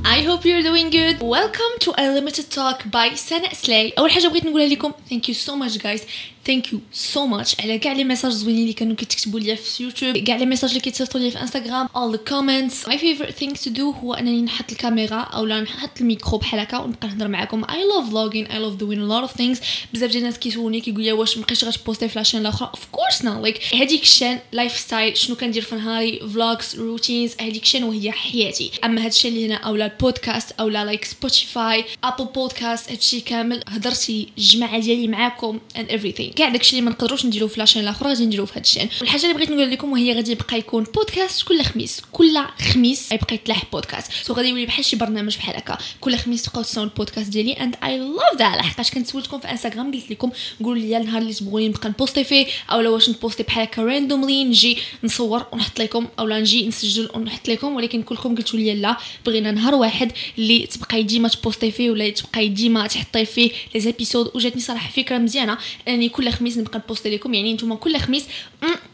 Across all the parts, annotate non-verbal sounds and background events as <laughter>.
guys I hope you're doing good. Welcome to a limited talk by Sana Slay. أول حاجة بغيت نقولها لكم thank you so much guys. ثانك يو سو ماتش على كاع les messages زوينين اللي كانوا كيتكتبوا لي في يوتيوب كاع les messages اللي كيتصيفطوا لي في انستغرام all the comments. My favorite thing to do هو أنني نحط الكاميرا أو لا نحط الميكرو بحال هكا ونبقى نهضر معاكم. I love vlogging. I love doing a lot of things. بزاف ديال الناس كيسولوني كيقول لي واش مابقيتش غت poster في la chaîne الاخرى of course now like هذيك ال chaîne lifestyle شنو كندير في نهاري؟ vlogs routines هذيك ال chaîne وهي حياتي. أما هذا الشيء اللي هنا اولا البودكاست اولا like Spotify Apple Podcast هادشي كامل هضرتي الجماعة ديالي معاكم and everything. كاع داكشي اللي ما نقدروش نديروه في la chaîne الاخرى غادي نديروه في هاد ال chaîne والحاجة اللي بغيت نقول لكم وهي غادي يبقى يكون بودكاست كل خميس. كل خميس يبقى يتلاح podcast. so غادي يولي بحال شي برنامج بحال هكا. كل خميس تبقاو تسمعوا البودكاست ديالي and I love that لحقاش كنت سولتكم في انستغرام قلت لكم قولوا لي النهار اللي تبغوني نبقى ن poster فيه أولا واش ن poster بحال هكا randomly نجي نصور ونحط لكم أولا نجي نسجل ونحط لكم ولكن كلكم قلتوا لي لا بغينا نهار واحد اللي تبقاي ديما ت poster فيه ولا تبقاي ديما تحطي فيه les épisodes وجاتني صراحة فكرة مزيانة انني كل خميس نبقى ن poster لكم. يعني نتوما كل خميس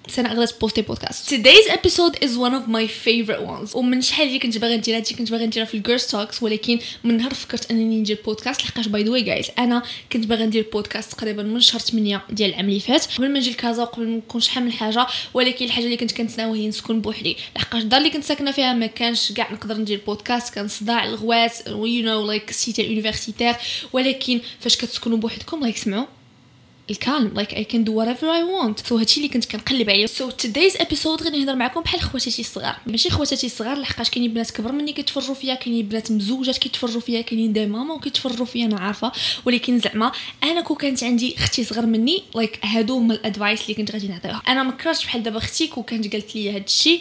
سناء غدا ت poster podcast today's episode is one of my favorite ones. ومن شحال اللي كنت باغي نديرها هادشي كنت باغي نديرها في ال girls talks ولكن من نهار فكرت أنني ندير بودكاست لحقاش by the way guys أنا كنت باغي ندير بودكاست تقريبا من شهر 8 ديال العام اللي فات. قبل ما نجي لكازا وقبل ما نكون شحال من حاجة ولكن الحاجة اللي كنت كنتناوي هي نسكن بوحدي. لحقاش الدار اللي كنت ساكنة فيها ما كانش كاع نقدر ندير بودكاست كان صداع الغوات you know like cité universitaire ولكن فاش كتسكنوا بوحدكم like سمعوا. le calme like I can do whatever I want so هادشي اللي كنت كنقلب عليه. so today's episode غادي نهضر معكم بحال خواتاتي الصغار ماشي خواتاتي الصغار لحقاش كاينين بنات كبر مني كيتفرجوا فيا كاينين بنات مزوجات كيتفرجوا فيا كاينين des mamans كيتفرجوا فيا أنا عارفة. ولكن زعما أنا كو كانت عندي أختي صغر مني like like هادو هما ال advice اللي كنت غادي نعطيها أنا ما كرهتش بحال دابا أختي كو كانت قالت لي هادشي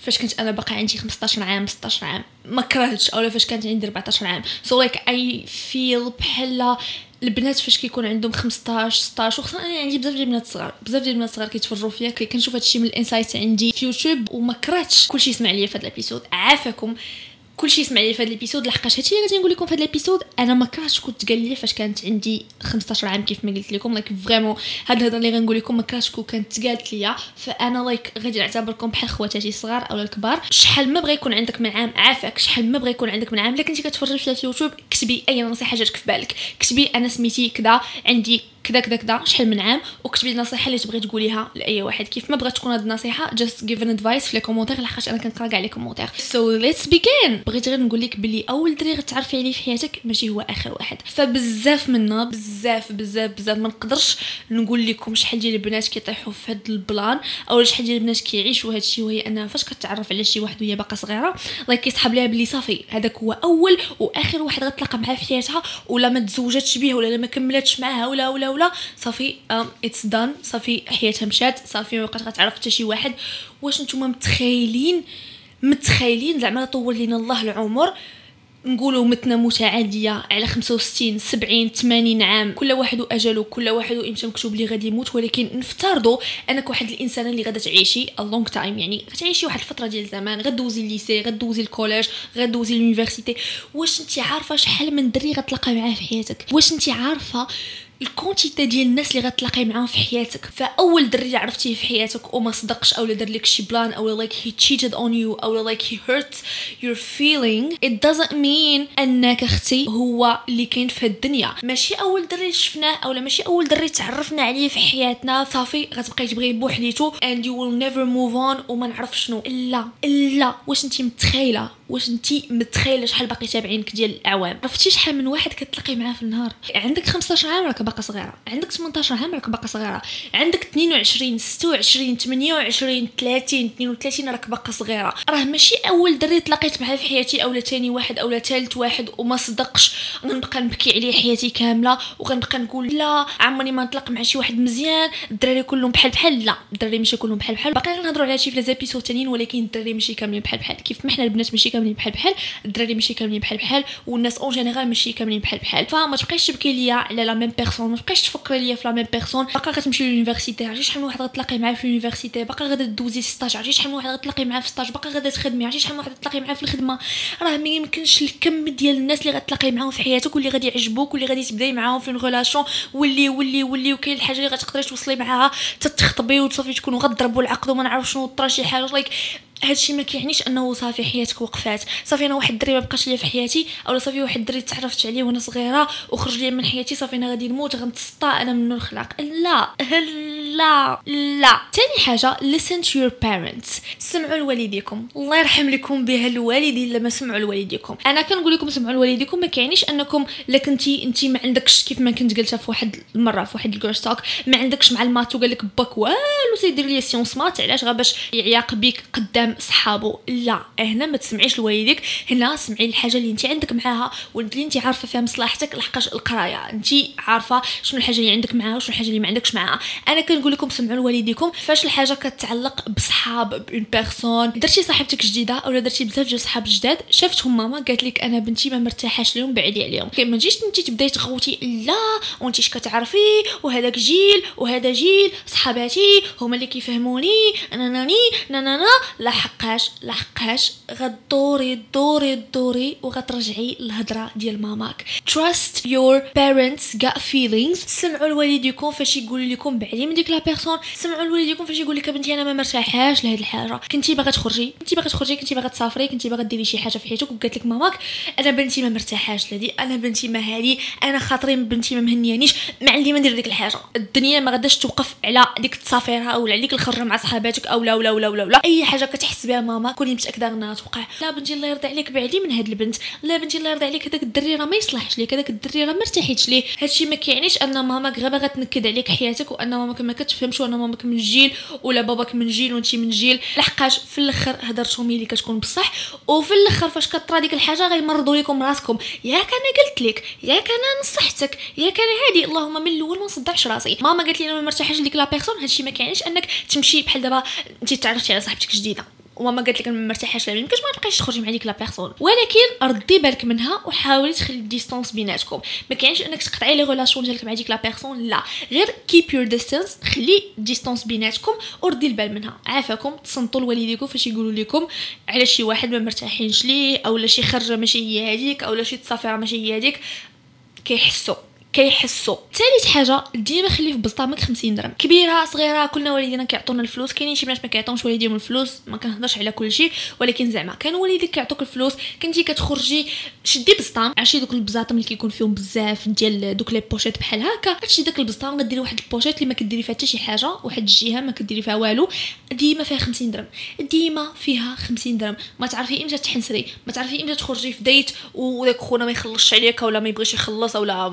فاش كنت أنا باقي عندي 15 عام 16 عام. ما كرهتش أولا فاش كانت عندي 14 عام. so like I feel بحال البنات فاش كيكون عندهم 15 16 وخصوصا أنا عندي بزاف ديال البنات صغار بزاف ديال البنات صغار كيتفرجوا فيا كنشوف هادشي من ال insights عندي في يوتيوب وما كرهتش كلشي سمع ليا في هذا ال episode. عافاكم. كلشي يسمع لي في هذا ال episode لحقاش هادشي اللي غادي نقول لكم في هذا ال episode أنا ما كرهتش كنت قال لي فاش كانت عندي 15 عام كيف ما قلت لكم like vraiment هاد الهضرة اللي غنقول لكم ما كرهتش كانت قالت لي فأنا like غادي نعتبركم بحال خواتاتي الصغار أو الكبار. شحال ما بغى يكون عندك من عام عافاك شحال ما بغى يكون عندك من عام إلا كنتي كتفرجي في اليوتيوب كتبي أي نصيحة جاتك في بالك. كتبي أنا سميتي كذا عندي كذا كذا كذا شحال من عام وكتبي النصيحه اللي تبغي تقوليها لأي واحد. كيف ما بغات تكون هاد النصيحة just give an advice في les commentaires لحقاش أنا كنقرأ كاع les commentaires so let's begin بغيت غير نقول لك بلي أول دري غتعرفي عليه في حياتك ماشي هو آخر واحد. فبزاف منا بزاف بزاف بزاف ما نقدرش نقول لكم شحال ديال البنات كيطيحوا في هاد ال plan أو شحال ديال البنات كيعيشوا هادشي وهي أنها فاش كتعرف على شي واحد وهي باقا صغيرة like كيسحب ليها بلي صافي هذاك هو أول وآخر واحد غتلاقى معاه في حياتها ولا ما تزوجاتش به ولا ما كملاتش معاها ولا ولا ولا. صافي it's done صافي حياتها مشات صافي ما بقات غتعرف حتى شي واحد. واش نتوما متخيلين متخيلين زعما طول لينا الله العمر نقولوا متنا متعادية على 65 70 80 عام كل واحد وأجله كل واحد إمتى مكتوب لي غادي يموت ولكن نفترضوا أنك واحد الإنسانة اللي غادا تعيشي long time يعني غتعيشي واحد الفترة ديال الزمان غدوزي ال lycée غدوزي ال collège غدوزي ال université. واش انت عارفة شحال من دري غتلاقى معاه في حياتك؟ واش انت عارفة ال quantité ديال الناس اللي غتلاقي معاهم في حياتك. فأول دري عرفتيه في حياتك وما صدقش أو دار لك شي plan أو like he cheated on you أو like he hurt your feelings it doesn't mean أنك أختي هو اللي كاين في الدنيا. ماشي أول دري شفناه اولا ماشي أول دري تعرفنا عليه في حياتنا. صافي غتبقاي تبغي بوحديتو and you will never move on وما نعرف شنو. لا لا واش انت متخيلة؟ واش انت متخيلة شحال باقي تابعينك ديال الأعوام؟ عرفتي شحال من واحد كتلاقي معاه في النهار؟ عندك 15 عام راك باقا صغيرة. عندك 18 عام راك باقا صغيرة. عندك 22 26 28 30 32 راك باقا صغيرة. راه ماشي أول دري تلاقيت معاه في حياتي اولا ثاني واحد اولا ثالث واحد وما صدقش. غنبقى نبكي عليه حياتي كاملة وغنبقى نقول لا عمري ما نطلق مع شي واحد مزيان. الدراري كلهم بحال بحال لا الدراري ماشي كلهم بحال بحال. باقي غنهضروا على شي في لي تانيين ولكن الدراري ماشي كاملين بحال بحال. كيف ما حنا البنات ماشي كاملين بحال بحال الدراري ماشي كاملين بحال بحال والناس en général ماشي كاملين بحال بحال. فما تبقايش تبكي ليا على la même personne ما تبقايش تفكري ليا في la même personne باقا غتمشي l'université عرفتي شحال من واحد غتلاقي معاه في l'université باقا غادا دوزي stage عرفتي شحال من واحد غتلاقي معاه في stage باقا غادا تخدمي عرفتي شحال من واحد غتلاقي معاه في الخدمه راه ما يمكنش الكم ديال الناس اللي غتلاقي معاهم في حياتك واللي غادي يعجبوك واللي غادي تبداي معاهم في relation واللي واللي واللي وكاين الحاجة اللي غتقدري توصلي معاها تتخطبي وتصافي تكونوا غتضربوا العقد وما نعرف شنو طرا شي حاجة like هادشي ما كيعنيش انه صافي حياتك وقفات. صافي أنا واحد الدري ما بقاش ليا في حياتي اولا صافي واحد الدري تعرفت عليه وأنا صغيرة وخرج ليا من حياتي صافي أنا غادي نموت غنتسطى أنا منو الخلاق. لا <laughs> لا لا. تاني حاجة listen to your parents. سمعوا لوالديكم. الله يرحم لكم بها الوالدين لما سمعوا لوالديكم. أنا كنقول لكم سمعوا لوالديكم ما كيعنيش أنكم لا كنتي انت ما عندكش كيف ما كنت قلتها في واحد المرة في واحد ال course talk ما عندكش مع المات وقال لك باك والو سيدير لي سيونس مات علاش غير باش يعيق بك قدام صحابو. لا هنا ما تسمعيش لوالديك هنا سمعي الحاجة اللي انت عندك معاها واللي انت عارفة فيها مصلحتك لحقاش القراية. انت عارفة شنو الحاجة اللي عندك معاها وشنو الحاجة اللي ما عندكش معاها. أنا كنقول لكم سمعوا لوالديكم فاش الحاجة كتعلق بصحاب بون بيرسون. درتي صاحبتك جديدة اولا درتي بزاف ديال صحاب جداد؟ شافتهم ماما قالت لك أنا بنتي ما مرتاحاش لهم بعدي عليهم. ما تجيش انت تبداي تغوتي لا وانت اش كتعرفي؟ وهذاك جيل وهذا جيل صحاباتي هما اللي كيفهموني أنا ناني نانا لا حقاش لا حقاش غدوري دوري دوري وغترجعي الهضره ديال ماماك. Trust your parents gut feelings. سمعوا لوالديكم فاش يقولوا لكم بعدي من ديك la personne سمعوا لوالديكم فاش يقول لك بنتي أنا ما مرتاحاش لهاد الحاجة. كنتي باغا تخرجي كنتي باغا تخرجي كنتي باغا تسافري كنتي باغا ديري شي حاجة في حياتك وقالت لك ماماك أنا بنتي ما مرتاحاش لهادي أنا بنتي ما هادي أنا خاطري بنتي ما مهنيانيش. ما ندير ديك الحاجة. الدنيا ما غاداش توقف على ديك التسافيرها ولا عليك الخرجة مع صحاباتك أو لا ولا ولا ولا. أي حاجة كتحس بها ماما. كوني متاكده انها توقع. لا بنتي الله يرضي عليك بعدي من هاد البنت. لا بنتي الله يرضي عليك هذاك الدري راه ما يصلحش ليك. هذاك الدري راه مرتاحيتش ليه. هادشي ما كيعنيش أن ماماك غير باغا تنكد عليك حياتك وأن ماماك ما كتفهمش وأن ماماك من جيل ولا باباك من جيل وانت من جيل. لحقاش في الأخر هضرتهم اللي كتكون بصح. وفي الأخر فاش كطرا ديك الحاجة غيمرضوا لكم راسكم. ياك أنا قلت لك ياك أنا نصحتك ياك أنا هادي. اللهم من الأول ما نصدعش راسي. ماما قالت لي أنا ما مرتاحش لديك la personne هادشي ما كيعنيش أنك تمشي بحال دابا انت تعرفتي على صاحبتك جديده وماما قالت لك ما مرتاحاش لها يمكنش ما تبقايش تخرجي مع ديك la personne ولكن ردي بالك منها وحاولي تخلي distance بيناتكم. ما كاينش انك تقطعي les relations ديالك مع ديك la personne لا. غير keep your distance خلي distance بيناتكم وردي البال منها. عافاكم تصنتوا لوالديكم فاش يقولوا لكم على شي واحد ما مرتاحينش ليه اولا شي خرجة ماشي هي هذيك اولا شي تسافيره ماشي هي هذيك. كيحسوا. كيحسوا. ثالث حاجة ديما خلي في بسطامك 50 درهم. كبيرة صغيرة كلنا والدينا كيعطونا الفلوس. كاينين شي بنات ما كيعطونش والديهم الفلوس ما كنهضرش على كل شيء ولكن زعما كان والديك كيعطوك الفلوس كنتي كتخرجي شدي بسطام عرفتي دوك البزاطم اللي كيكون فيهم بزاف ديال دوك les pochettes بحال هكا؟ كتشدي داك البسطام غديري واحد ال pochette اللي ما كديري فيها حتى شي حاجة واحد الجهة ما كديري فيها والو ديما فيها 50 درهم. ديما فيها 50 درهم. ما تعرفي إمتى تحصري ما تعرفي إمتى تخرجي في date وداك خونا ما يخلصش عليك ولا ما يبغيش يخلص ولا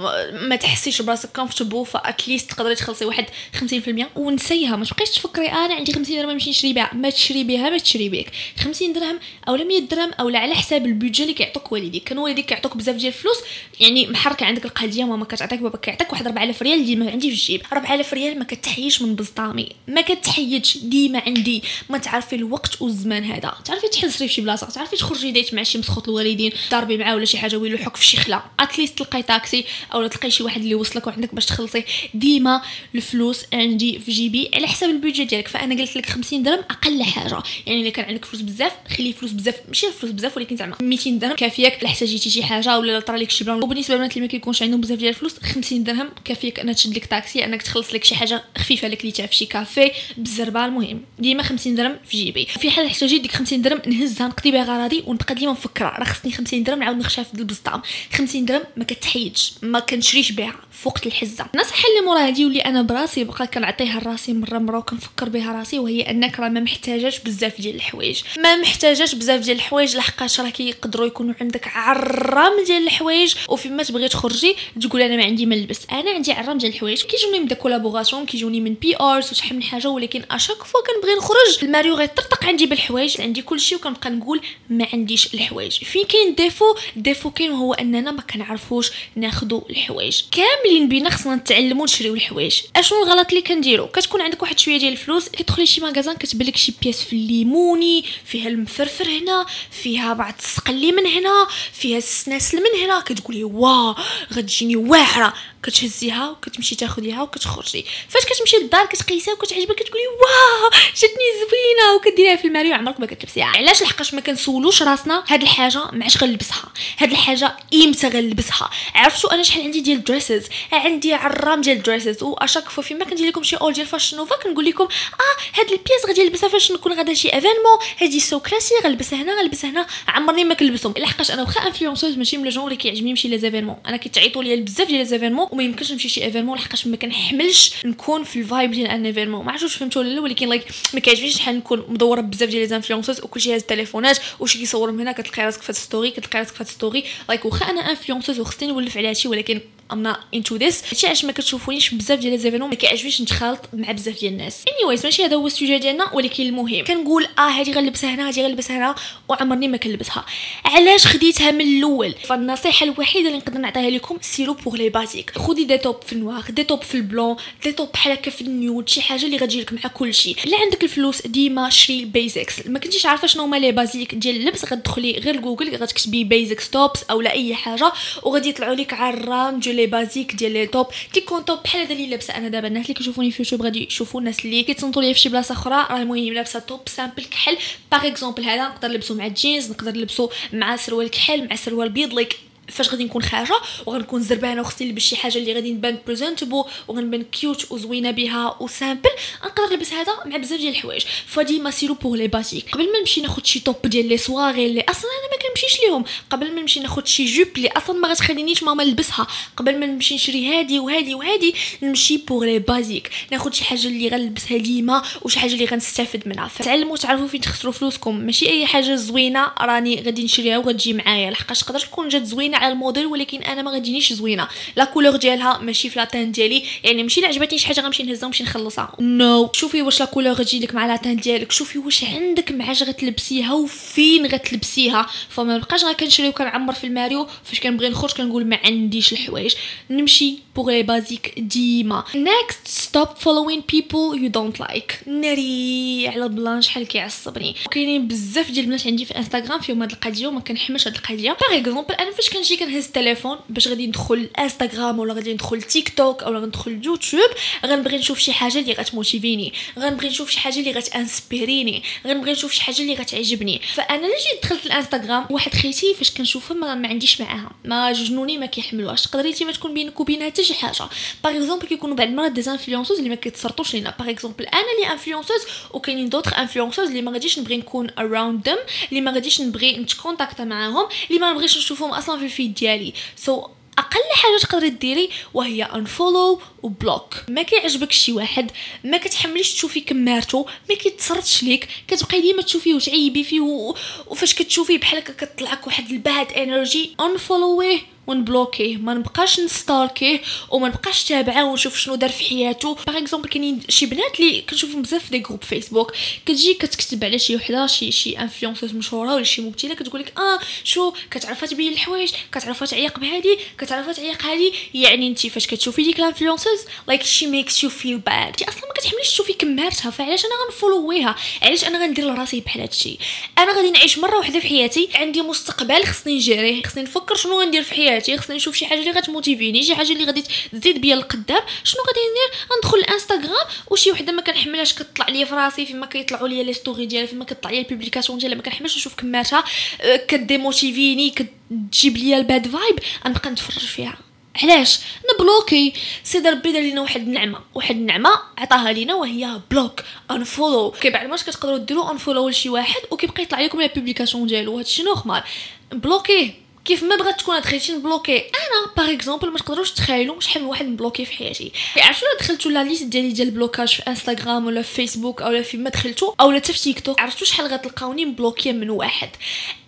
ما تحسيش براسك comfortable ف at least تقدري تخلصي واحد 50% ونسيها. ما تبقايش تفكري أنا عندي 50 درهم نمشي نشري بها. ما تشري بها ما تشري بك. 50 درهم أو 100 درهم أو على حساب ال budget اللي كيعطوك والديك. كان والديك كيعطوك بزاف ديال الفلوس يعني محركة عندك القضية ماما كتعطيك بابا كيعطيك واحد 4000 ريال ديما عندي في الجيب. 4000 ريال ما كتحيدش من بسطامي. ما كتحيدش ديما عندي. ما تعرفي الوقت والزمان هذا. تعرفي تحصري في شي بلاصة تعرفي تخرجي date مع شي مسخوط الوالدين ضربي معاه ولا شي حاجة ويلوحوك في شي خلا. at least تلقاي تاكسي أو تلقاي شي واحد اللي وصلك وعندك باش تخلصي ديما الفلوس عندي في جيبي على حساب ال budget ديالك. فأنا قلت لك 50 درهم أقل حاجة. يعني الا كان عندك فلوس بزاف خلي فلوس بزاف. ماشي فلوس بزاف ولكن زعما 200 درهم كافياك. الا احتاجيتي شي حاجة ولا طرا لك شي plan. وبالنسبة للبنات اللي ما كيكونش عندهم بزاف ديال الفلوس 50 درهم كافيك انها تشد لك تاكسي أنك تخلص لك شي حاجة خفيفة لك اللي في شي كافي بالزربه المهم ديما 50 درهم في جيبي في حال احتاجيت ديك 50 درهم نهزها نقضي بها غراضي ونبقى ديما مفكرة. راه خصني 50 درهم نعاود نخشها في البسطام 50 درهم ما كتحيدش ما كنشريش بها فوق الحزة. النصيحه اللي مورا هادي واللي أنا براسي بقى كنعطيها لراسي مرة مرة وكنفكر بها راسي وهي أنك راه ما محتاجاش بزاف ديال الحوايج. ما محتاجاش بزاف ديال الحوايج لحقاش راه كيقدروا يكونوا عندك عرام ديال الحوايج. وفيما تبغي تخرجي تقول أنا ما عندي ما نلبس أنا عندي عرام ديال الحوايج. كيجوني من des collaborations كيجوني من PRs وشحال من حاجة ولكن à chaque fois كنبغي نخرج الماريو غيطرطق عندي بالحوايج. عندي كلشي وكنبقى نقول ما عنديش الحوايج. فين كاين défaut défaut كاين هو أننا ما كنعرفوش ناخذوا الحوايج. كاملين بينا خصنا نتعلموا نشريو الحوايج. أشنو الغلط اللي كنديرو؟ كتكون عندك واحد شوية ديال الفلوس كتدخلي شي magasin كتبان شي pièce في الليموني فيها المفرفر هنا فيها بعض السقلي من هنا فيها السناسل من هنا كتقولي واه غتجيني واعرة. كتهزيها وكتمشي تاخديها وكتخرجي فاش كتمشي للدار كتقيسها وكتعجبك كتقولي واه جاتني زوينة وكديريها في الماريو عمرك ما كتلبسيها. علاش لحقاش ما كنسولوش راسنا هاد الحاجة معاش غنلبسها؟ هاد الحاجة إمتى غنلبسها؟ عرفتوا أنا شحال عندي ديال dresses عندي عرام ديال dresses و à chaque fois فيما كندير لكم شي haul ديال Fashion Nova كنقول لكم آه هاد ال pièce غادي نلبسها فاش نكون غادا شي événement هادي so classy غنلبسها هنا غنلبسها هنا. عمرني ما كنلبسهم. لحقاش أنا واخا influenceuse ماشي من الجون اللي كيعجبني نمشي les événements أنا كيتعيطوا ليا بزاف ديال les événements وما يمكنش نمشي شي événement لحقاش ما كنحملش نكون في ال vibe ديال un événement ما عرفتش فهمتوا ولا لا ولكن like ما كيعجبنيش شحال نكون مدورة بزاف ديال les influenceuses وكلشي هاز التليفونات وشي كيصور من هنا كتلقى راسك في story كتلقى راسك في story like واخا أنا influenceuse وخصني نولف على هادشي ولكن I'm not into this هادشي علاش ما كتشوفونيش بزاف ديال لي ما كيعجبنيش نتخالط مع بزاف ديال الناس anyways ماشي هذا هو ال sujet ديالنا ولكن المهم. كنقول آه هادي غنلبسها هنا هادي غنلبسها هنا وعمرني ما كنلبسها. علاش خديتها من الأول؟ فالنصيحة الوحيدة اللي نقدر نعطيها لكم سيرو pour les basiques خدي des tops في ال noir des tops في ال blanc des tops بحال هكا في ال nude شي حاجة اللي غتجي لك مع كلشي الا عندك الفلوس ديما شري basics ما كنتيش عارفة شنو هما les basiques ديال اللبس غتدخلي غير جوجل غتكتبي basic tops اولا أي حاجة وغادي يطلعوا لك عرام ديال les basiques ديال les tops كيكون top بحال هذا اللي لابسه أنا دابا الناس اللي كيشوفوني في يوتيوب غادي يشوفوا الناس اللي كيتصنتوا ليا في شي بلاصه أخرى راه المهم لابسه top simple كحل par exemple هذا نقدر نلبسو مع الجينز نقدر نلبسو مع سروال كحل مع سروال بيض like فاش غادي نكون خارجه وغنكون زربانه وخصني نلبس شي حاجة اللي غادي نبان presentable وغنبان cute وزوينة بها و simple نقدر نلبس هذا مع بزاف ديال الحوايج. فديما سيرو pour les basiques قبل ما نمشي ناخذ شي top ديال les soirées اللي أصلا أنا ما كنمشيش ليهم. قبل ما نمشي ناخذ شي jupe اللي أصلا ما غتخلينيش ماما نلبسها. قبل ما نمشي نشري هادي وهادي وهادي نمشي pour les basiques ناخذ شي حاجة اللي غنلبسها ديما وشي حاجة اللي غنستافد منها. فتعلموا تعرفوا فين تخسروا فلوسكم. ماشي أي حاجة زوينة راني غادي نشريها وغتجي معايا. لحقاش تقدر تكون جات زوينة على الموديل ولكن أنا ما غاتجينيش زوينة. la couleur ديالها ماشي في la teint ديالي. يعني ماشي عجبتني شي حاجة غنمشي نهزها ونمشي نخلصها. no no. شوفي واش la couleur غتجي لك مع la teint ديالك. شوفي واش عندك معاش غتلبسيها وفين غتلبسيها. فما بقاش غا كنشري وكنعمر في الماريو. فاش كنبغي نخرج كنقول ما عنديش الحوايج. نمشي pour les basiques ديما. Next stop following people you don't like. ناري على plan شحال كيعصبني. كاينين بزاف ديال البنات عندي في انستغرام فيهم هاد القضية وما كنحملش هاد القضية. par exemple أنا فاش كنجي كنهز التليفون باش غادي ندخل انستغرام ولا غادي ندخل تيك توك ولا غندخل يوتيوب غنبغي نشوف شي حاجة اللي غتموتيفيني. غنبغي نشوف شي حاجة اللي غتأنسبيريني. غنبغي نشوف شي حاجة اللي غتعجبني. فأنا اللي جيت دخلت الإنستغرام واحد خيتي فاش كنشوفها ما, ما عنديش معاها. ما جنوني ما كيحملوهاش. تقدري انت ما تكون بينك وبينها حتى شي حاجة. par exemple كيكونوا بعض المرات des influenceuses اللي ما كيتصرطوش لينا. par exemple أنا اللي influenceuse وكاينين d'autres influenceuses اللي ما غاديش نبغي نكون around them اللي ما غاديش نبغي نتكونتاكت معاهم اللي ما نبغيش نشوفهم أصلا في ال feed ديالي so so, أقل حاجة تقدري ديري وهي unfollow و block. ما كيعجبك شي واحد ما كتحمليش تشوفي كمارتو ما كيتصرتش ليك كتبقاي ديما تشوفيه وتعيبي فيه وفاش كتشوفيه بحال هكا كطلعك واحد ال bad energy انفولويه ونبلوكيه ما نبقاش نستالكيه وما نبقاش تابعه ونشوف شنو دار في حياته. par exemple كاينين شي بنات اللي كنشوفهم بزاف في des groupes Facebook كتجي كتكتب على شي وحده شي شي influenceuse مشهوره ولا شي ممثله كتقول لك آه شو كتعرفها تبين الحوايج كتعرفها تعيق بهادي كتعرفها تعيق هادي. يعني انت فاش كتشوفي ديك ال influenceuse like she makes you feel bad انت أصلا ما كتحمليش تشوفي كمارتها فعلاش أنا غنفولويها علاش أنا غندير لراسي بحال هادشي؟ أنا غادي نعيش مرة واحدة في حياتي عندي مستقبل خصني نجريه خصني نفكر شنو غندير في حياتي حياتي خصني نشوف شي حاجة اللي غتموتيفيني شي حاجة اللي غادي تزيد بيا القدام. شنو غادي ندير؟ غندخل الانستغرام وشي وحدة ما كنحملهاش كطلع لي في راسي فيما كيطلعوا لي les stories ديالها فيما كطلع لي ال publication ديالها ما كنحملش نشوف كمارتها. أه، كديموتيفيني كتجيب لي ال bad vibe غنبقى نتفرج فيها. علاش؟ نبلوكي. سيدي ربي دار لينا واحد النعمة واحد النعمة عطاها لينا وهي block unfollow كي بعد ما كتقدروا ديروا unfollow لشي واحد وكيبقى يطلع لكم les publications ديالو. هادشي normal. بلوكيه. كيف ما بغات تكون دخلتي نبلوكي أنا par exemple ما تقدروش تخيلوا شحال من واحد مبلوكي في حياتي. عرفتوا لو دخلتوا la liste ديالي ديال ال blocage في انستغرام ولا في فيسبوك اولا فيما دخلتوا اولا حتى في تيك توك عرفتوا شحال غتلقاوني مبلوكية من واحد؟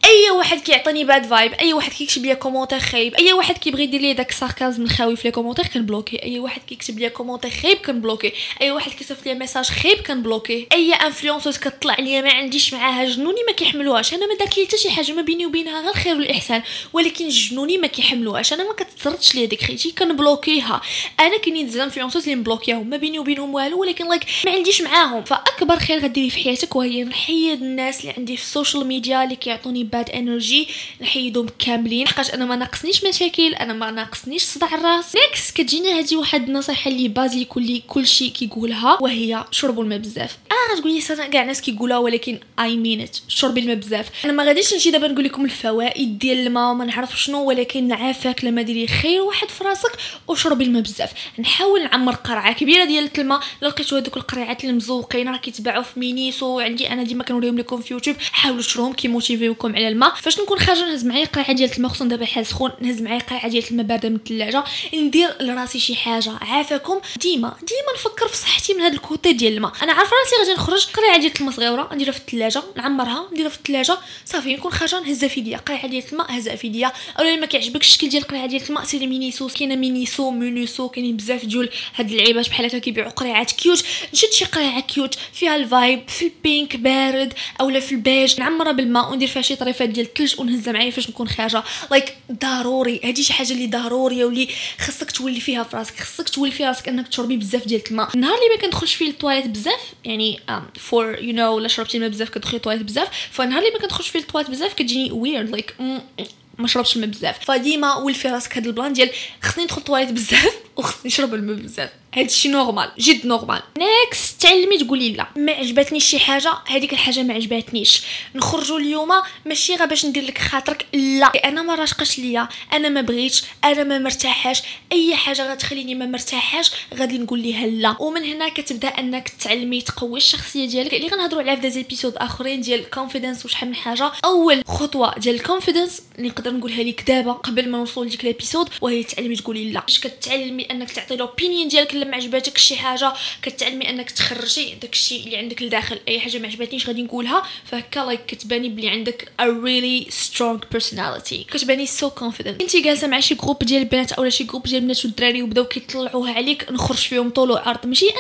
أي واحد كيعطيني bad vibe أي واحد كيكتب لي commentaire خايب أي واحد كيبغي يدير لي داك ال sarcasm الخاوي في les commentaires كنبلوكي أي واحد كيكتب لي commentaire خايب كنبلوكي أي واحد كيصيفط لي message خايب كنبلوكي أي influenceuse كطلع لي ما عنديش معاها جنوني ما كيحملوهاش. أنا ما داك حتى شي حاجة ما بيني وبينها غير الخير والإحسان. ولكن جنوني ما كيحملوهاش. أنا ما كتسرتش لي ديك خيتي كنبلوكيها. أنا كاينين زعما influenceuses اللي مبلوكيهم ما بيني وبينهم والو ولكن like ما عنديش معاهم. فأكبر خير غديري في حياتك وهي نحيد الناس اللي عندي في ال social media اللي كيعطوني bad energy نحيدهم كاملين. حقاش أنا ما ناقصنيش مشاكل أنا ما ناقصنيش صداع الراس. نيكس كتجينا هذه واحد النصيحة اللي basique واللي كلشي كيقولها وهي شربوا الماء بزاف. آه غتقولي لي كاع الناس كيقولها ولكن I mean ات شربي الماء بزاف. أنا ما غاديش نجي دابا نقول لكم الفوائد ديال الماء وما نعرف شنو ولكن عافاك لما ديري خير واحد في راسك وشربي الماء بزاف. نحاول نعمر قرعة كبيرة ديال الماء لقيتو هذوك القريعات اللي مزوقين راه كيتباعوا في مينيسو عندي أنا ديما كنوريهم لكم في يوتيوب. حاولوا تشروهم كيموتيفيوكم على الماء. فاش نكون خارجة نهز معايا قرعه ديال الماء خصوصا دابا حال سخون نهز معايا قرعه ديال الماء باردة من الثلاجه ندير لراسي شي حاجة. عافاكم. ديما ديما نفكر في صحتي من هذا ال côté ديال الماء. أنا عارفة راسي غادي نخرج قرعه ديال الماء صغيرة. نديرها في الثلاجه نعمرها نديرها في الثلاجه صافي نكون خارجة نهزها في يديا. قرعه ديال الماء هزها في يديا أولا ما كيعجبكش الشكل ديال القرعه ديال الماء سيري مينيسو كاينة مينيسو مينيسو كاينين بزاف ديال هاد اللعيبات بحال هكا كيبيعوا قريعات cute. نشد شي قريعة cute فيها ال vibe في ال pink بارد أولا في البيج نعمرها بالماء وندير فيها شي طريفات ديال الثلج ونهزها معايا فاش نكون خارجة. like like, ضروري هادي شي حاجة اللي ضروريه واللي خصك تولفي فيها في راسك خصك تولفي راسك أنك تشربي بزاف ديال الماء. النهار اللي ما كندخلش فيه الطواليت بزاف يعني for you know لا شربتي الماء بزاف كتدخلي الطواليت بزاف فالنهار اللي ما كندخلش فيه الطواليت بزاف كتجيني weird like like, ما شربش الماء بزاف. فديما ولفي راسك هاد ال plan ديال خصني ندخل الطواليت بزاف. وخصني نشرب الماء بزاف. هادشي normal جد normal next تعلمي تقولي لا. ما عجبتنيش شي حاجة هذيك الحاجة ما عجبتنيش. نخرجوا اليوم ماشي غير باش ندير لك خاطرك لا. أنا ما راشقش ليا أنا ما بغيتش أنا ما مرتاحاش. أي حاجة غتخليني ما مرتاحاش غادي نقول ليها لا. ومن هنا كتبدأ أنك تعلمي تقوي الشخصية ديالك. اللي غنهضروا عليها في des épisodes آخرين ديال ال confidence وشحال من حاجة. أول خطوة ديال ال confidence نقدر نقولها لك دابا قبل ما نوصل لديك l'épisode وهي تعلمي تقولي لا. باش كتعلمي انك تعطي l'opinion ديالك الا ما عجباتك شي حاجة كتعلمي انك تخرجي داكشي اللي عندك لداخل اي حاجة ما عجباتنيش غادي نقولها فهكا like كتباني بلي عندك a really strong personality كتباني so confident انت جالسه مع شي groupe ديال البنات اولا شي groupe ديال البنات والدراري وبداو كيطلعوها عليك نخرج فيهم طول وعرض ماشي آه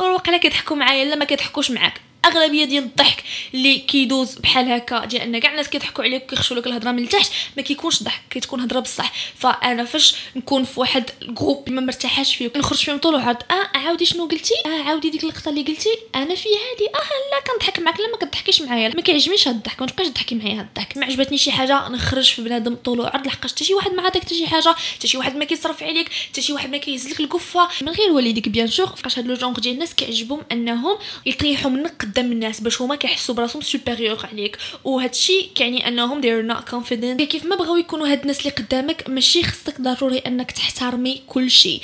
آه آه كيضحكوا معايا لا ما كيضحكوش معاك أغلبية ديال الضحك اللي كيدوز بحال هكا ان كاع الناس كيضحكوا عليك وكيخشوا لك الهضرة من التحت ما كيكونش ضحك كتكون هضرة بصح. فأنا فاش نكون في واحد groupe ما مرتاحاش فيه نخرج فيهم طول وعرض آه عاودي شنو قلتي؟ آه عاودي ديك اللقطة اللي قلتي أنا في هادي آه لا كنضحك معاك لا ما كتضحكيش معايا ما كيعجبنيش هاد الضحك ما تبقاش تضحكي معايا هاد الضحك. ما عجبتني شي حاجة نخرج في بنادم طول وعرض لحقاش حتى شي واحد ما عطاك حتى شي حاجة حتى شي واحد ما كيصرف عليك حتى شي واحد ما كيهز لك من غير والديك bien sûr فاش هاد le genre ديال الناس كيعجبهم أنهم يطيحوا منك قدام الناس باش هما كيحسوا براسهم supérieur عليك. وهادشي كيعني أنهم they're not confident. كيف ما بغاو يكونوا هاد الناس اللي قدامك ماشي خصك ضروري أنك تحترمي كل شيء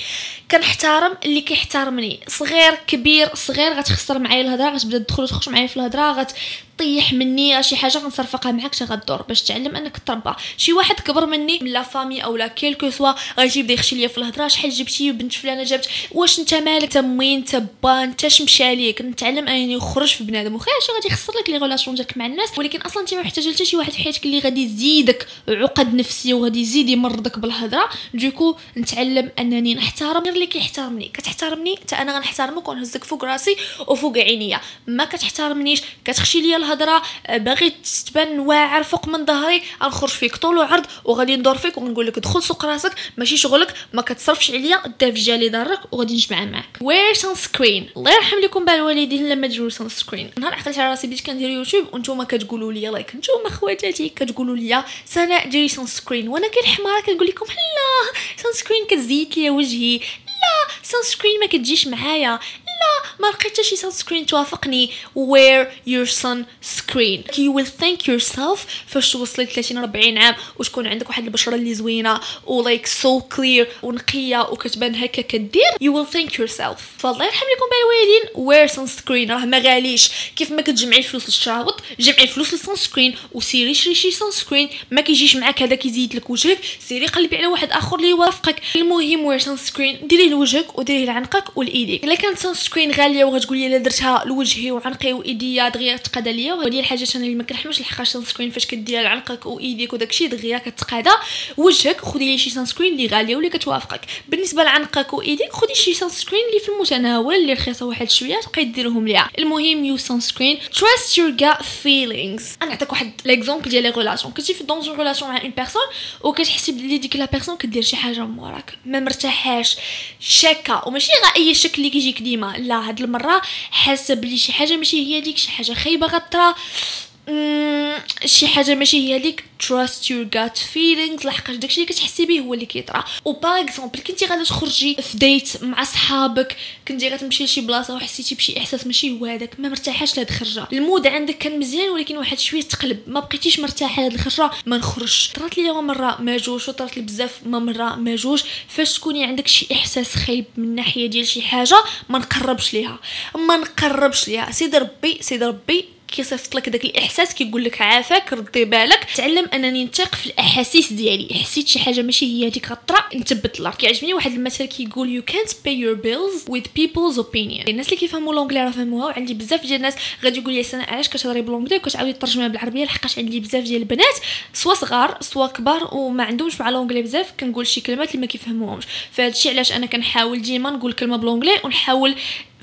كنحترم اللي كيحترمني. صغير كبير صغير غتخسر معايا الهضره غتبدا تدخل تخرج معايا في الهضره غت طيح مني شي حاجة غنصرفقها معاك حتى غدور باش تعلم أنك تربى. شي واحد كبر مني من la famille أو لا كيلكو سوا غيجي يبدا يخشي ليا في الهضرة شحال جبتي؟ بنت فلانة جابت. واش أنت مالك؟ أنت موين أنت با أنت شمشى عليك؟ نتعلم انني نخرج في بنادم. وخا شي غادي يخسر لك les relations ديالك مع الناس. ولكن أصلا أنت ما محتاجة حتى شي واحد في حياتك اللي غادي يزيدك عقد نفسيه وغادي يزيد يمرضك بالهضرة. دوكو نتعلم أنني نحترم. غير اللي كيحترمني. كتحترمني حتى أنا غنحترمك ونهزك فوق راسي وفوق عينيا. ما كتحترمنيش كتخشي ليا الهضرة باغي تبان واعر فوق من ظهري غنخرج فيك طول وعرض وغادي ندور فيك ونقول لك دخل سوق راسك ماشي شغلك ما كتصرفش عليا الدافجه اللي ضرك وغادي نجمع معاك. wear sunscreen الله يرحم لكم بالوالدين لما تجيو sunscreen نهار عقلت على راسي بديت كندير يوتيوب وأنتم كتقولوا لي like نتوما خواتاتي كتقولوا لي سناء ديري sunscreen وأنا كنحمار كنقول لكم la sunscreen كتزيد لي وجهي. la sunscreen ما كتجيش معايا. لا ما لقيت شي sunscreen توافقني. Wear your sunscreen. You will thank yourself فاش توصلي 30 40 عام وتكون عندك واحد البشرة اللي زوينة و like so clear ونقيه وكتبان هكا كدير you will thank yourself. فالله يرحم لكم بالوالدين wear sunscreen. راه ما غاليش. كيف ما كتجمعي الفلوس للشراوط جمعي الفلوس لل sunscreen وسيري شري شي sunscreen ما كيجيش معاك هذا كيزيد لك وجهك سيري قلبي على واحد آخر اللي يوافقك. المهم wear sunscreen ديريه لوجهك وديريه لعنقك ولإيديك. إلا كانت sunscreen غاليه وغتقولي إلا درتها لوجهي وعنقي وإيديا دغيا تقاد ليا وهذه الحاجات أنا اللي ما كنحملش لحقاش sunscreen فاش كديرها لعنقك وإيديك وداكشي دغيا كتقادا. وجهك خدي لي شي sunscreen اللي غالية واللي كتوافقك. بالنسبة لعنقك وإيديك خدي شي sunscreen اللي في المتناول اللي رخيصة واحد شوية تبقاي ديرهم ليها. المهم wear sunscreen trust your gut feelings أنا نعطيك واحد l'exemple ديال les relations كنتي في dans une relation مع une personne وكتحسي بلي ديك la personne كدير شي حاجة من وراك. ما مرتاحاش. شاكة. وماشي غير أي شك اللي كيجيك ديما. لا هاد المرة حاسه بلي شي حاجة ماشي هي ديك شي حاجة. خايبة غطرا شي حاجة ماشي هي like trust your gut feelings لحقاش داكشي اللي كتحسي به هو اللي كيطرا par exemple كنتي غادا تخرجي في date مع صحابك كنتي غتمشي لشي بلاصة وحسيتي بشي إحساس ماشي هو هذاك ما مرتاحاش لهاد الخرجة. ال mood عندك كان مزيان ولكن واحد شوية تقلب ما بقيتيش مرتاحة لهاد الخرجة ما نخرجش. طرات لي مره ما جوج وطرات لي بزاف ما مرة ما جوج فاش تكوني عندك شي إحساس خايب من ناحية ديال شي حاجة ما نقربش ليها. ما نقربش ليها. سيدي ربي سيدي ربي كيصيفط لك داك الإحساس كيقول لك عافاك ردي بالك. تعلم أنني نثق في الأحاسيس ديالي. حسيت شي حاجة ماشي هي هذيك غطرا نثبت لها. كيعجبني واحد المثل كيقول يو كانت باي يور بيلز with people's opinion. الناس اللي كيفهموا l'anglais راه فهموها وعندي بزاف ديال الناس غادي يقول لي سناء علاش كتهضري ب l'anglais وكتعاودي ترجميها بالعربية؟ لحقاش عندي بزاف ديال البنات سوا صغار سوا كبار وما عندهمش مع l'anglais بزاف. كنقول شي كلمات اللي ما كيفهموهمش. فهادشي علاش أنا كنحاول ديما نقول كلمة ب l'anglais ونحاول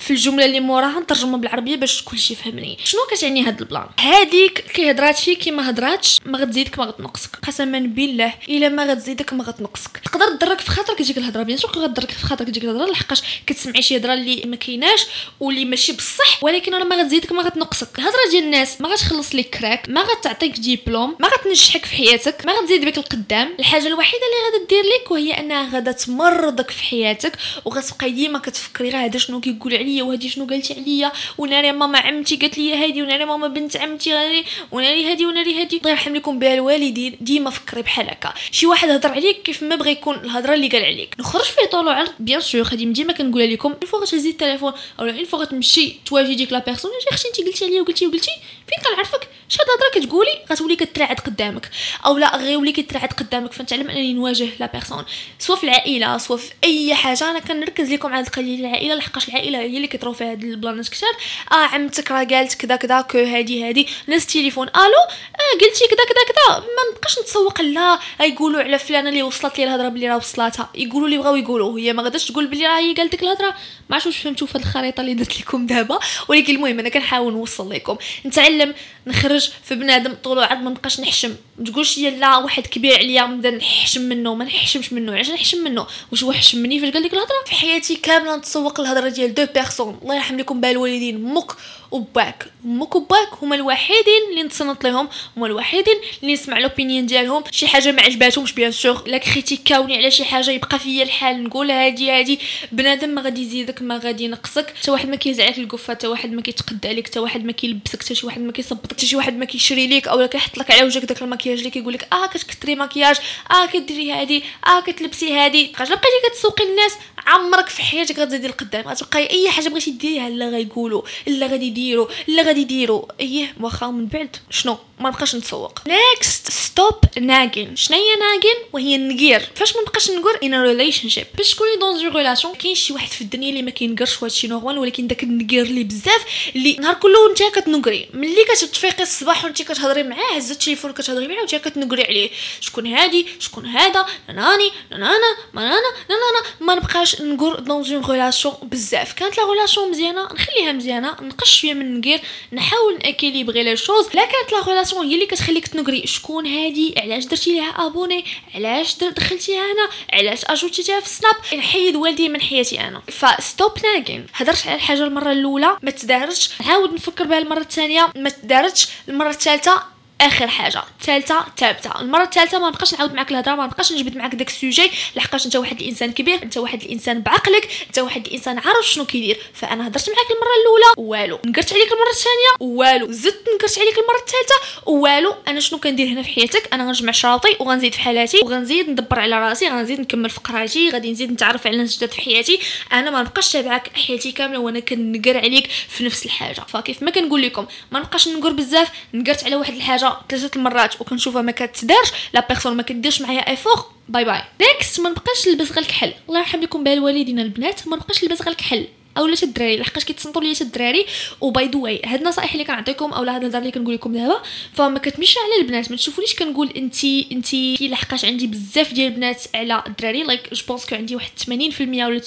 في الجملة اللي موراها نترجمها بالعربية باش كلشي يفهمني. شنو كتعني هاد ال plan؟ هاديك كي هضرات فيك كي ما هضراتش ما غتزيدك ما غتنقصك. قسما بالله إلا ما غتزيدك ما غتنقصك. تقدر تضرك في خاطرك تجيك الهضرة. bien sûr غتضرك في خاطرك تجيك الهضرة لحقاش كتسمعي شي هضرة اللي ما كايناش واللي ماشي بصح ولكن أنا ما غتزيدك ما غتنقصك. الهضرة ديال الناس ما غتخلص لك كراك ما غتعطيك ديبلوم ما غتنجحك في حياتك ما غتزيد بك القدام. الحاجة الوحيدة اللي غادا دير لك وهي أنها غادا تمرضك في حياتك وغتبقاي ديما كتفكري غير هذا شنو كيقول عليا وهادي شنو قالت عليا؟ وناري ماما عمتي قالت لي هادي وناري ماما بنت عمتي وناري هادي وناري هادي. الله يرحم لكم بها الوالدين ديما فكري بحال هكا. شي واحد هضر عليك كيف ما بغى يكون الهضرة اللي قال عليك. نخرج فيه طول وعرض bien sûr غادي ديما كنقولها لكم سوا غتهزي التليفون اولا سوا غتمشي تواجهي ديك la personne أختي انت قلتي عليا وقلتي وقلتي فين كنعرفك؟ شحال هضره كتقولي غتولي كتراعد قدامك أو لا غيولي كتراعد قدامك فنتعلم أنني نواجه la personne سوا في العائلة سوا في أي حاجة. أنا كنركز لكم على القضية العائله لحقاش العائلة هي اللي كيطرو فيها هاد البلانات كثار آه عمتك راه قالت كذا كذا كو هادي هادي نهز التليفون ألو؟ آه قلتي كذا كذا كذا ما نبقاش نتسوق لا. يقولوا على فلانة اللي وصلت لي الهضرة بلي راه وصلاتها يقولوا لي بغاو يقولوا هي ما غاداش تقول بلي راه هي قالت ديك الهضرة. ما عرفتش واش فهمتوا في الخريطة اللي درت لكم دابا ولكن المهم أنا كنحاول نوصل لكم. نتعلم نخرج في بنادم طول عاد ما نبقاش نحشم. ما تقولش لا واحد كبير عليا نبدا نحشم منه ما نحشمش منه. علاش نحشم منه؟ واش هو مني؟ فاش قال لك الهضرة؟ في حياتي كاملة نتسوق الهضره ديال deux personnes. الله يرحم لكم بها الوالدين. مك وباك. أمك وباك هما الوحيدين اللي نتصنت لهم هما الوحيدين اللي نسمع l'opinion ديالهم. شي حاجة ما عجباتهمش bien sûr لا كريتيكاوني على شي حاجة يبقى فيا الحال. نقول هادي هادي. بنادم ما غادي يزيدك ما غادي ينقصك. حتى واحد ما كيزعلك القفه حتى واحد ما كيتقدى عليك حتى واحد ما كيلبسك حتى شي واحد ما كيصبط حتى شي واحد ما كيشري ليك اولا كيحط لك على وجهك داك المكياج اللي كيقول لك آه كتكثري مكياج آه كديري هادي آه كتلبسي هادي. بقاش بقيتي كتسوقي الناس عمرك في حياتك غتزيدي لقدام غتبقاي أي حاجة بغيتي ديريها لا غيقولوا لا غادي يديروا لا غادي يديروا إيه واخا من بعد شنو؟ ما نبقاش نتسوق. next stop nagging شنو هي nagging وهي النقير فاش ما نبقاش نقر in relationship باش تكوني dans une relation كاين شي واحد في الدنيا اللي ما كينقرش وهادشي normal ولكن داك النقير اللي بزاف اللي نهار كله نتا كتنقري. ملي كتفيقي الصباح وانت كتهضري معاه هز التليفون كتهضري معاه وانت كتنقري عليه. شكون هادي؟ شكون هذا؟ ناني نانا مانانا؟ نانا ما نبقاش نقر dans une relation بزاف. كانت la relation مزيانة نخليها مزيانة نقص شوية من النقير نحاول ن équilibrer les choses. لا كانت la relation هي اللي كتخليك تنقري شكون هادي علاش درتي ليها abonner علاش دخلتيها هنا علاش اجوتيها في Snap. نحيد والدي من حياتي أنا. ف stop nagging هضرت على الحاجة المرة الأولى ما تدارتش. نعاود نفكر بها المرة الثانية ما تدارتش. المرة الثالثة آخر حاجة. الثالثه ثابته المرة الثالثه ما نبقاش نعاود معاك الهضرة ما نبقاش نجبد معاك داك السوجي لحقاش انت واحد الإنسان كبير انت واحد الإنسان بعقلك انت واحد الإنسان عارف شنو كيدير. فأنا هضرت معاك المرة الأولى والو. نقرت عليك المرة الثانية والو. زدت نقرت عليك المرة الثالثة والو. أنا شنو كندير هنا في حياتك؟ أنا غنجمع شراطي وغنزيد في حالاتي وغنزيد ندبر على راسي غنزيد نكمل في قرايتي غادي نزيد نتعرف على ناس جداد في حياتي. أنا ما نبقاش تابعك حياتي كاملة وأنا كنقر عليك في نفس الحاجة. فكيف ما كنقول لكم ما نبقاش نقر بزاف نقرت على واحد الحاجة ثلاثة المرات وكنشوفها ما كتدارش la personne ما كديرش معايا effort bye bye next ما نبقاش نلبس غير الكحل. الله يرحم لكم بها الوالدين البنات ما نبقاش نلبس غير الكحل. اولا الدراري؟ لحقاش كيتصنتوا ليا الدراري؟ و by the way هاد النصائح اللي كنعطيكم اولا هاد الهضره اللي كنقول لكم دابا فما كتمشيش على البنات ما تشوفونيش كنقول انت انت لحقاش عندي بزاف ديال البنات على الدراري like je pense que عندي واحد 80% ولا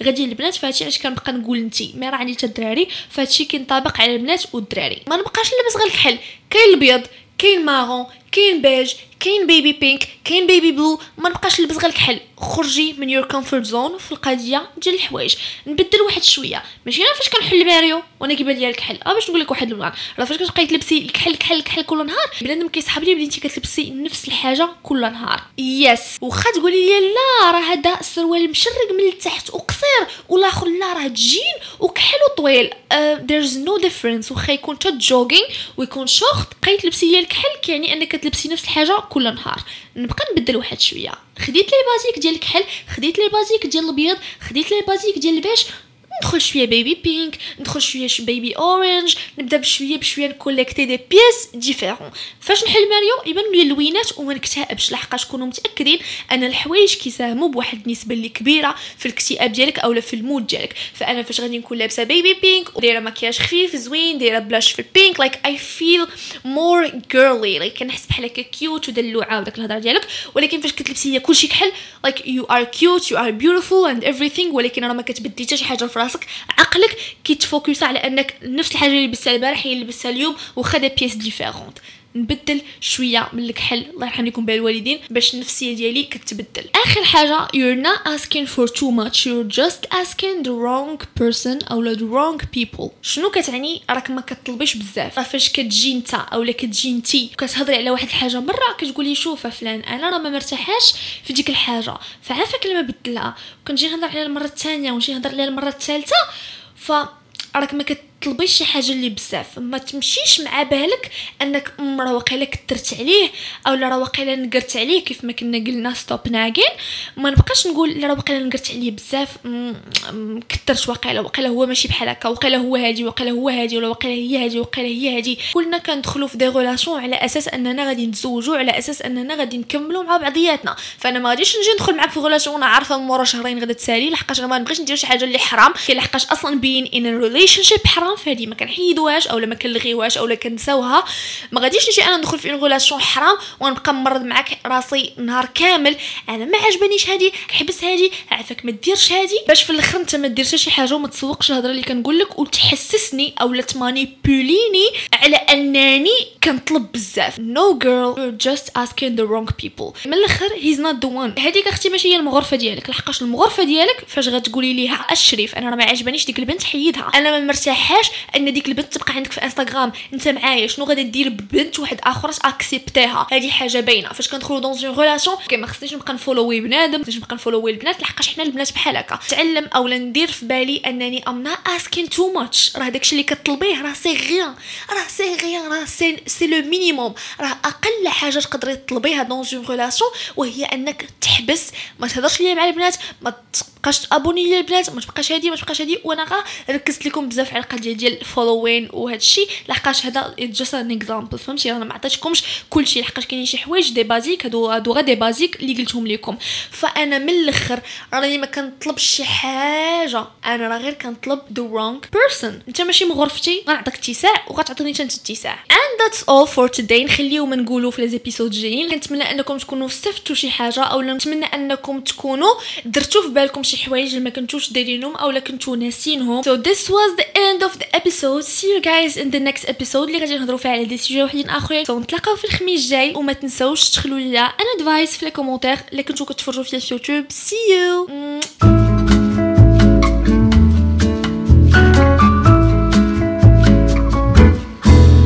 89% غادي البنات فهادشي علاش كنبقى نقول انت ما راه عندي حتى الدراري فهادشي كينطبق على البنات والدراري. ما نبقاش نلبس غير الكحل كاين الابيض كاين marron كاين بيج كاين baby pink كاين baby blue ما نبقاش نلبس غير الكحل. خرجي من your comfort zone في القضية ديال الحوايج. نبدل واحد شوية. ماشي أنا فاش كنحل ماريو وأنا كيبان ليا الكحل. آه باش نقول لك واحد اللون راه فاش كتبقاي تلبسي الكحل الكحل الكحل كل نهار بنادم كيسحب لي بلي انت كتلبسي نفس الحاجة كل نهار. yes واخا تقولي لي لا راه هذا السروال مشرق من التحت وقصير والآخر لا راه جين وكحل وطويل. there's no difference واخا يكون تا jogging ويكون شورت بقاي تلبسي لي الكحل كيعني أنك كتلبسي نفس الحاجة كل نهار. نبقى نبدل واحد شوية. خديت لي basique ديال الكحل خديت لي basique ديال الابيض خديت لي basique ديال البيج ندخل شوية baby pink ندخل شوية baby orange نبدأ بشوية بشوية ن collecter des pièces différentes فاش نحل ماريو؟ يبان لي اللوينات وما نكتئبش لحقاش كونوا متأكدين أن الحوايج كيساهموا بواحد النسبة اللي كبيرة في الاكتئاب ديالك اولا في ال mood ديالك. فأنا فاش غادي نكون لابسة baby pink ودايرة مكياج خفيف زوين دايرة blush في ال pink like I feel more girly like كنحس بحال هكا cute ودلوعه وداك الهضرة ديالك. ولكن فاش كتلبسي هي كلشي كحل like you are cute you are beautiful and everything ولكن راه ما كتبدلي حتى شي حاجة في راسك عقلك كيت focus على أنك نفس الحاجة اللي لبستها البارح هي اللي لبستها اليوم وخا des pièces différentes نبدل شوية من الكحل. الله يرحم لكم بالوالدين باش النفسية ديالي كتبدل. آخر حاجة you're not asking for too much. You're just asking the wrong person أو the wrong people. شنو كتعني؟ راك ما كتطلبيش بزاف. فاش كتجي انت اولا كتجي انتي كتهضري على واحد الحاجة مرة كتقولي شوف فلان أنا راه ما مرتاحاش في ديك الحاجة. فعافاك لما بدلها. كنجي نهضر عليها المرة الثانية ونجي نهضر عليها المرة الثالثة ف راك ما كت تطلبيش شي حاجة اللي بزاف. ما تمشيش مع بالك أنك راه واقيلا كثرت عليه أو راه واقيلا نقرت عليه كيف ما كنا قلنا stop nagging ما نبقاش نقول راه واقيلا نقرت عليه بزاف كثرت واقيلا واقيلا هو ماشي بحال هكا واقيلا هو هادي واقيلا هو هادي ولا واقيلا هي هادي واقيلا هي هادي. كلنا كندخلوا في des relations على أساس أننا غادي نتزوجوا على أساس أننا غادي نكملوا مع بعضياتنا. فأنا ما غاديش نجي ندخل معاك في relation وأنا عارفة من مورا شهرين غادي تسالي لحقاش أنا ما نبغيش ندير شي حاجة اللي حرام لحقاش أصلا being in relationship حرام. حرام فهادي ما كنحيدوهاش اولا ما كنلغيوهاش اولا كنساوها. ما غاديش نجي أنا ندخل في une relation حرام ونبقى ممرض معاك راسي نهار كامل. أنا ما عجبنيش هادي حبس هادي عافاك ما ديرش هادي باش في الأخر أنت ما ديرش شي حاجة وما تسوقش الهضرة اللي كنقول لك وتحسسني اولا ت manipuler ني على أنني كنطلب بزاف. no girl you're just asking the wrong people. من الأخر he's not the one. هذيك أختي ماشي هي المغرفة ديالك. لحقاش المغرفة ديالك فاش غتقولي ليها الشريف أنا راه ما عجبانيش ديك البنت حيدها. أنا ما مرتاحاش أن ديك البنت تبقى عندك في انستغرام أنت معايا شنو غادي دير ببنت واحد آخر accepter ها هذه حاجة باينة. فاش كندخلوا dans une relation ما خصنيش نبقى ن follow ي بنادم ما خصنيش نبقى ن follow ي البنات لحقاش حنا البنات بحال هكا. تعلم اولا ندير في بالي أنني I'm not asking too much راه داكشي اللي كطلبيه راه c'est rien راه c'est rien راه c'est c'est le minimum راه أقل حاجة تقدري تطلبيها dans une relation وهي أنك تحبس. ما تهضرش ليا مع البنات ما تبقاش ت abonner ليا البنات ما تبقاش هادي ما تبقاش هادي. وأنا غا ركزت لكم بزاف على القضية ديال following وهذا الشيء لحقاش هذا just an example فهمتي؟ أنا ما عطيتكمش كلشي لحقاش كاينين شي حوايج des basiques هادو هادو غير des basiques اللي قلتهم لكم فأنا من الأخر راني ما كنطلبش شي حاجة. أنا راه غير كنطلب the wrong person أنت ماشي مغرفتي غنعطيك اتساع وغتعطيني أنت اتساع. And that's all for today. نخليو ما نقولوا في les épisodes جايين كنتمنى أنكم تكونوا استفدتوا شي حاجة أو نتمنى أنكم تكونوا درتوا في بالكم شي حوايج اللي ما كنتوش دايرينهم أو كنتو ناسينهم. So this was the end of the episode. See you guys in the next episode اللي غادي نهضروا فيها على des sujets وحدين آخرين. So نتلاقاو في الخميس الجاي وما تنساوش تدخلوا ليا an advice في les commentaires اللي كنتو كتفرجوا فيا في يوتيوب see you!